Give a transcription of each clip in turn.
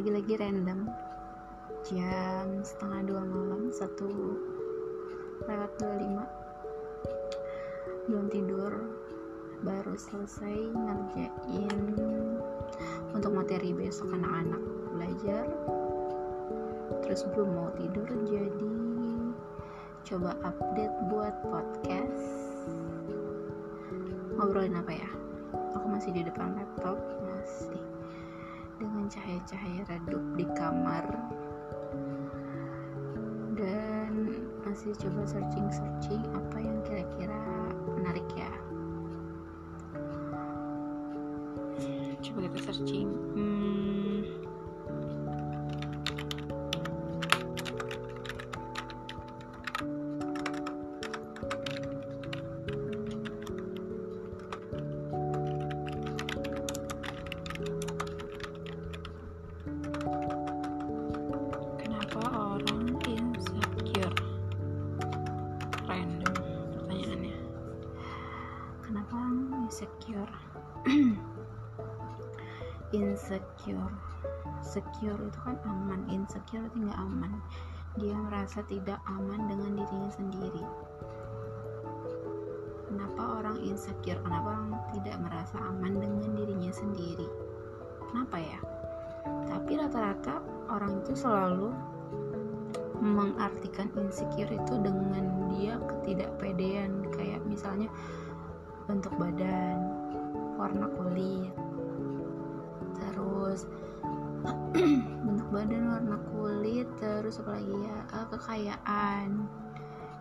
lagi-lagi random. Jam setengah dua malam satu lewat dua lima. Belum tidur baru selesai ngerjain untuk materi besok anak-anak belajar. Terus belum mau tidur jadi coba update buat podcast. Ngobrolin apa ya? Aku masih di depan laptop masih cahaya-cahaya redup di kamar. Dan masih coba searching-searching apa yang kira-kira menarik ya. Coba kita searching. Hmm, insecure secure itu kan aman. Insecure itu nggak aman. Dia merasa tidak aman dengan dirinya sendiri. Kenapa orang insecure? Kenapa orang tidak merasa aman dengan dirinya sendiri? Kenapa ya? Tapi rata-rata orang itu selalu mengartikan insecure itu dengan dia ketidakpedean. Kayak misalnya bentuk badan warna kulit bentuk badan warna kulit terus apa lagi ya? Eh, kekayaan.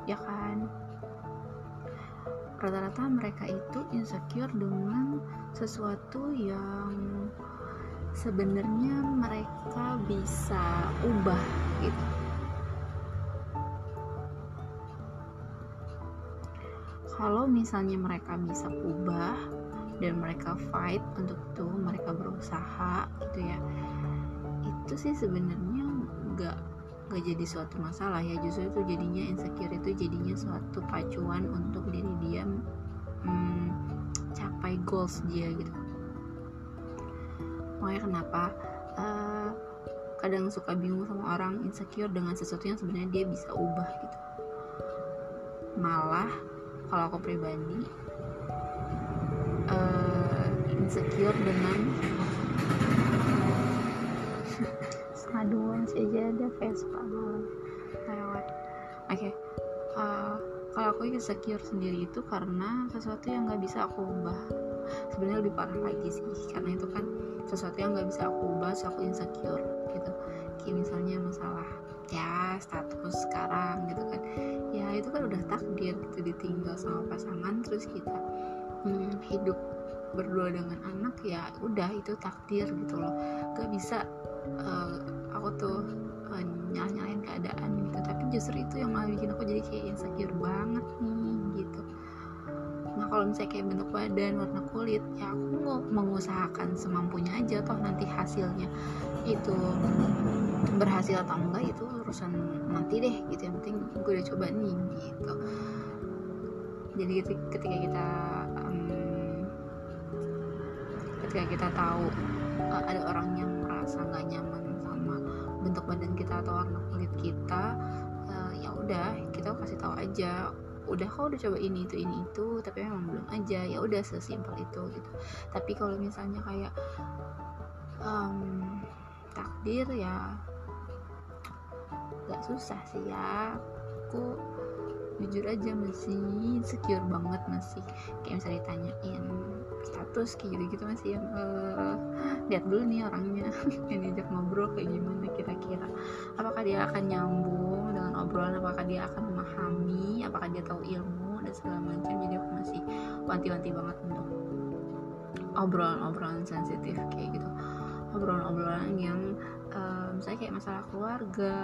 Ya kan? Rata-rata mereka itu insecure dengan sesuatu yang sebenarnya mereka bisa ubah gitu. Kalau misalnya mereka bisa ubah dan mereka fight untuk itu mereka berusaha gitu ya itu sih sebenarnya nggak nggak jadi suatu masalah ya. Justru itu jadinya insecure itu jadinya suatu pacuan untuk diri dia hmm, capai goals dia gitu. Makanya kenapa? Uh, kadang suka bingung sama orang insecure dengan sesuatu yang sebenarnya dia bisa ubah gitu. Malah kalau aku pribadi uh, insecure dengan ada Vespa malam lewat. Oke. Uh, kalau aku insecure sendiri itu karena sesuatu yang nggak bisa aku ubah. Sebenarnya lebih parah lagi sih karena itu kan sesuatu yang nggak bisa aku ubah so aku insecure gitu. Kayak misalnya masalah ya status sekarang gitu kan. Ya itu kan udah takdir gitu ditinggal sama pasangan terus kita hmm, hidup berdua dengan anak ya udah itu takdir gitu loh. Gak bisa uh, aku tuh uh, keadaan gitu. Tapi justru itu yang malah bikin aku jadi kayak insecure banget nih gitu. Nah kalau misalnya kayak bentuk badan warna kulit ya aku mau mengusahakan semampunya aja toh nanti hasilnya itu berhasil atau enggak itu urusan nanti deh gitu. Yang penting gue udah coba nih gitu. Jadi ketika kita um, ketika kita tahu uh, ada orang yang merasa nggak nyaman bentuk badan kita atau warna kulit kita uh, ya udah kita kasih tahu aja udah kau udah coba ini itu ini itu tapi memang belum aja ya udah sesimpel itu gitu. Tapi kalau misalnya kayak um, takdir ya gak susah sih ya. Aku jujur aja masih secure banget masih. Kayak misalnya ditanyain status kayak gitu gitu masih yang uh, lihat dulu nih orangnya yang diajak ngobrol kayak gimana kira-kira. Apakah dia akan nyambung dengan obrolan? Apakah dia akan memahami? Apakah dia tahu ilmu? Dan segala macam. Jadi aku masih wanti-wanti banget untuk obrolan-obrolan sensitif kayak gitu. Obrolan-obrolan yang uh, misalnya kayak masalah keluarga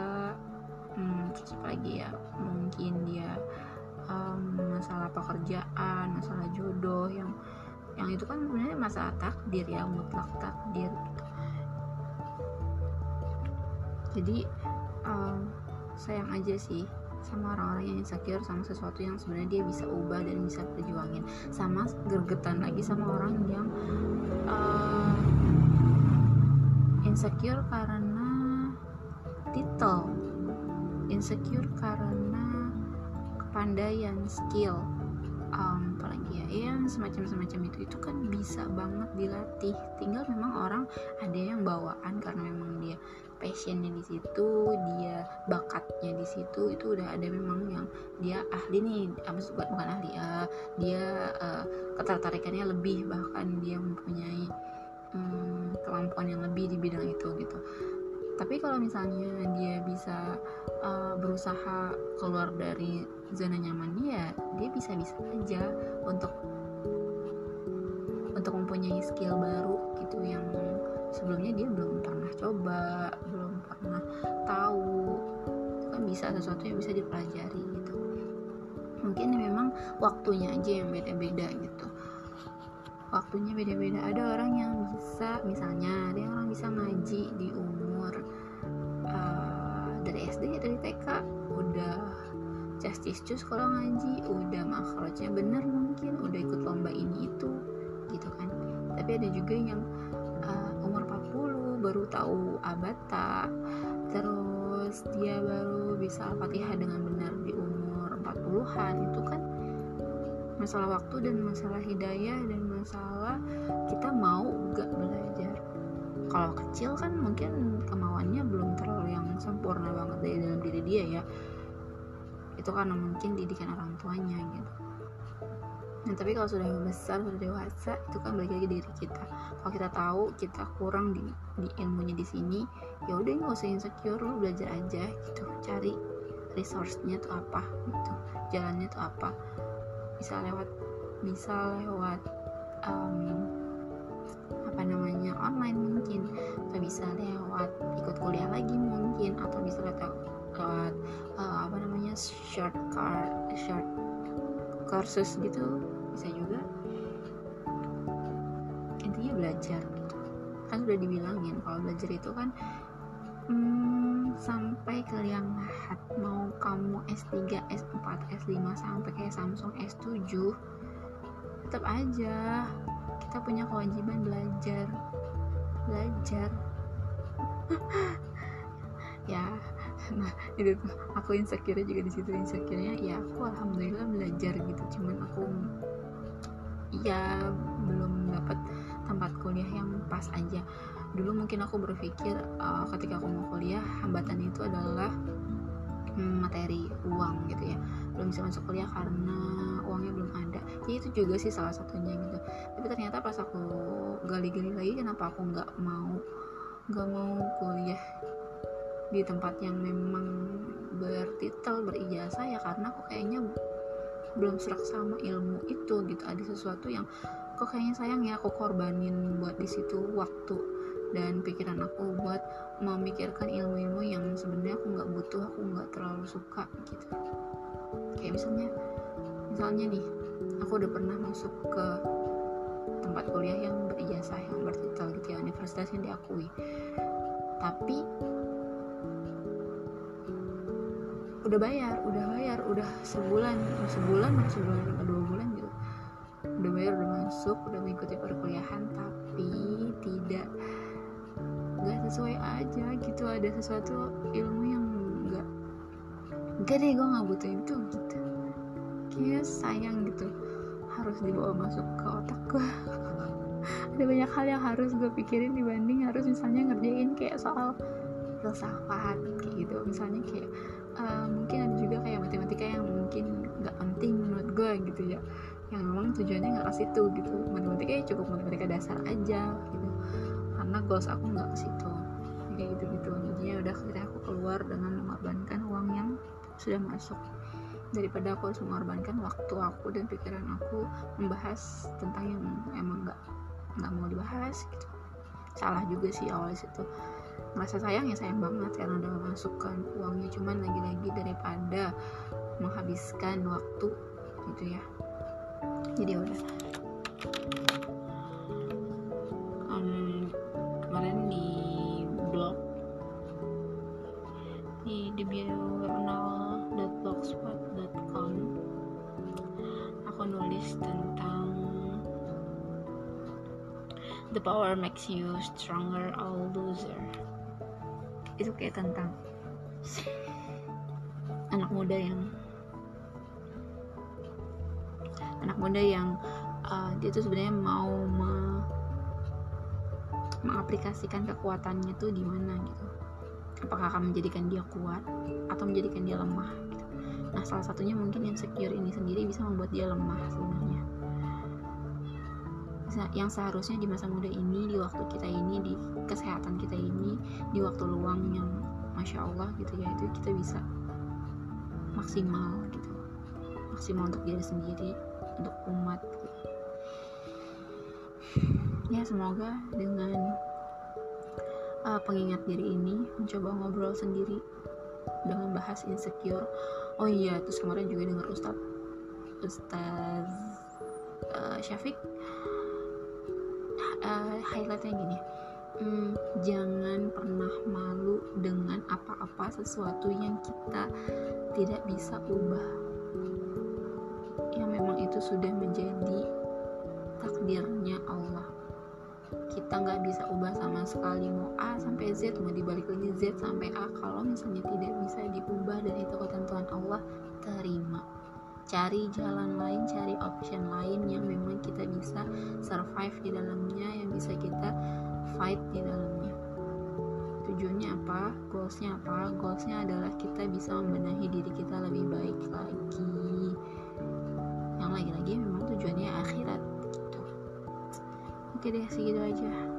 hmm, terus apa lagi ya? Mungkin dia um, masalah pekerjaan masalah jodoh yang yang itu kan sebenarnya masalah takdir ya mutlak takdir gitu. Jadi um, sayang aja sih sama orang-orang yang insecure sama sesuatu yang sebenarnya dia bisa ubah dan bisa perjuangin. Sama gergetan lagi sama orang yang uh, insecure karena bertitel insecure karena kepandaian skill yang semacam semacam itu itu kan bisa banget dilatih. Tinggal memang orang ada yang bawaan karena memang dia passionnya di situ dia bakatnya di situ itu udah ada memang yang dia ahli nih. Apa bukan ahli ya dia uh, ketertarikannya lebih bahkan dia mempunyai um, kemampuan yang lebih di bidang itu gitu. Tapi kalau misalnya dia bisa uh, berusaha keluar dari zona nyaman dia dia bisa bisa aja untuk mempunyai skill baru gitu yang sebelumnya dia belum pernah coba belum pernah tahu. Itu kan bisa sesuatu yang bisa dipelajari gitu. Mungkin memang waktunya aja yang beda-beda gitu. Waktunya beda-beda. Ada orang yang bisa misalnya ada yang orang bisa ngaji di umur uh, dari SD dari TK udah justice cus kalau ngaji udah makrotnya bener mungkin udah ikut lomba ini itu gitu kan tapi ada juga yang uh, umur 40 baru tahu abata terus dia baru bisa al-fatihah dengan benar di umur 40-an itu kan masalah waktu dan masalah hidayah dan masalah kita mau gak belajar. Kalau kecil kan mungkin kemauannya belum terlalu yang sempurna banget dari dalam diri dia ya. Itu karena mungkin didikan orang tuanya gitu nah tapi kalau sudah besar sudah dewasa itu kan balik lagi diri kita. Kalau kita tahu kita kurang di, di ilmunya di sini ya udah nggak usah insecure lu belajar aja gitu. Cari resource-nya tuh apa gitu jalannya tuh apa. Bisa lewat bisa lewat um, apa namanya online mungkin. Atau bisa lewat ikut kuliah lagi mungkin atau bisa lewat lewat uh, apa namanya short car short kursus gitu belajar gitu. Kan sudah dibilangin kalau belajar itu kan hmm, sampai ke liang lahat mau kamu S3, S4, S5 sampai kayak Samsung S7 tetap aja kita punya kewajiban belajar. Belajar. Ya nah itu aku insecure juga di situ insecure-nya ya aku alhamdulillah belajar gitu cuman aku ya belum dapat tempat kuliah yang pas aja. Dulu mungkin aku berpikir uh, ketika aku mau kuliah hambatan itu adalah hmm, materi uang gitu ya. Belum bisa masuk kuliah karena uangnya belum ada. Ya itu juga sih salah satunya gitu. Tapi ternyata pas aku gali-gali lagi kenapa aku nggak mau nggak mau kuliah di tempat yang memang bertitel berijazah ya karena aku kayaknya belum serak sama ilmu itu gitu. Ada sesuatu yang kok kayaknya sayang ya aku korbanin buat di situ waktu dan pikiran aku buat memikirkan ilmu-ilmu yang sebenarnya aku nggak butuh aku nggak terlalu suka gitu. Kayak misalnya misalnya nih aku udah pernah masuk ke tempat kuliah yang berijazah yang bertitel gitu ya universitas yang diakui. Tapi udah bayar udah bayar udah sebulan sebulan sebulan dua bulan bayar udah masuk udah mengikuti perkuliahan tapi tidak nggak sesuai aja gitu. Ada sesuatu ilmu yang nggak enggak deh gue nggak butuh itu gitu. Kayak sayang gitu harus dibawa masuk ke otak gue. Ada banyak hal yang harus gue pikirin dibanding harus misalnya ngerjain kayak soal filsafat kayak gitu. Misalnya kayak uh, mungkin ada juga kayak matematika yang mungkin nggak penting menurut gue gitu ya yang memang tujuannya nggak ke situ gitu. Matematika ya cukup matematika dasar aja gitu. Karena goals aku nggak ke situ. Kayak gitu gitu jadinya udah akhirnya aku keluar dengan mengorbankan uang yang sudah masuk. Daripada aku harus mengorbankan waktu aku dan pikiran aku membahas tentang yang emang nggak nggak mau dibahas gitu. Salah juga sih awal situ. Merasa sayang ya sayang banget karena udah masukkan uangnya. Cuman lagi-lagi daripada menghabiskan waktu gitu ya jadi ya udah. Um, kemarin di blog di thebiurnal.blogspot.com aku nulis tentang the power makes you stronger or loser. Itu kayak tentang anak muda yang anak muda yang uh, dia tuh sebenarnya mau me mengaplikasikan kekuatannya tuh di mana gitu. Apakah akan menjadikan dia kuat atau menjadikan dia lemah gitu. nah salah satunya mungkin insecure ini sendiri bisa membuat dia lemah sebenarnya. Yang seharusnya di masa muda ini di waktu kita ini di kesehatan kita ini di waktu luang yang masya Allah gitu ya itu kita bisa maksimal gitu. Maksimal untuk diri sendiri untuk umat. Ya semoga dengan uh, pengingat diri ini mencoba ngobrol sendiri dengan bahas insecure. Oh iya terus kemarin juga dengar Ustadz Ustadz uh, Syafiq uh, highlightnya gini. Hmm, jangan pernah malu dengan apa-apa sesuatu yang kita tidak bisa ubah yang memang itu sudah menjadi takdirnya Allah. Kita nggak bisa ubah sama sekali mau A sampai Z mau dibalik lagi Z sampai A. Kalau misalnya tidak bisa diubah dan itu ketentuan Allah terima. Cari jalan lain cari option lain yang memang kita bisa survive di dalamnya yang bisa kita fight di dalamnya. Tujuannya apa? Goalsnya apa? Goalsnya adalah kita bisa membenahi diri kita lebih baik lagi oke deh segitu aja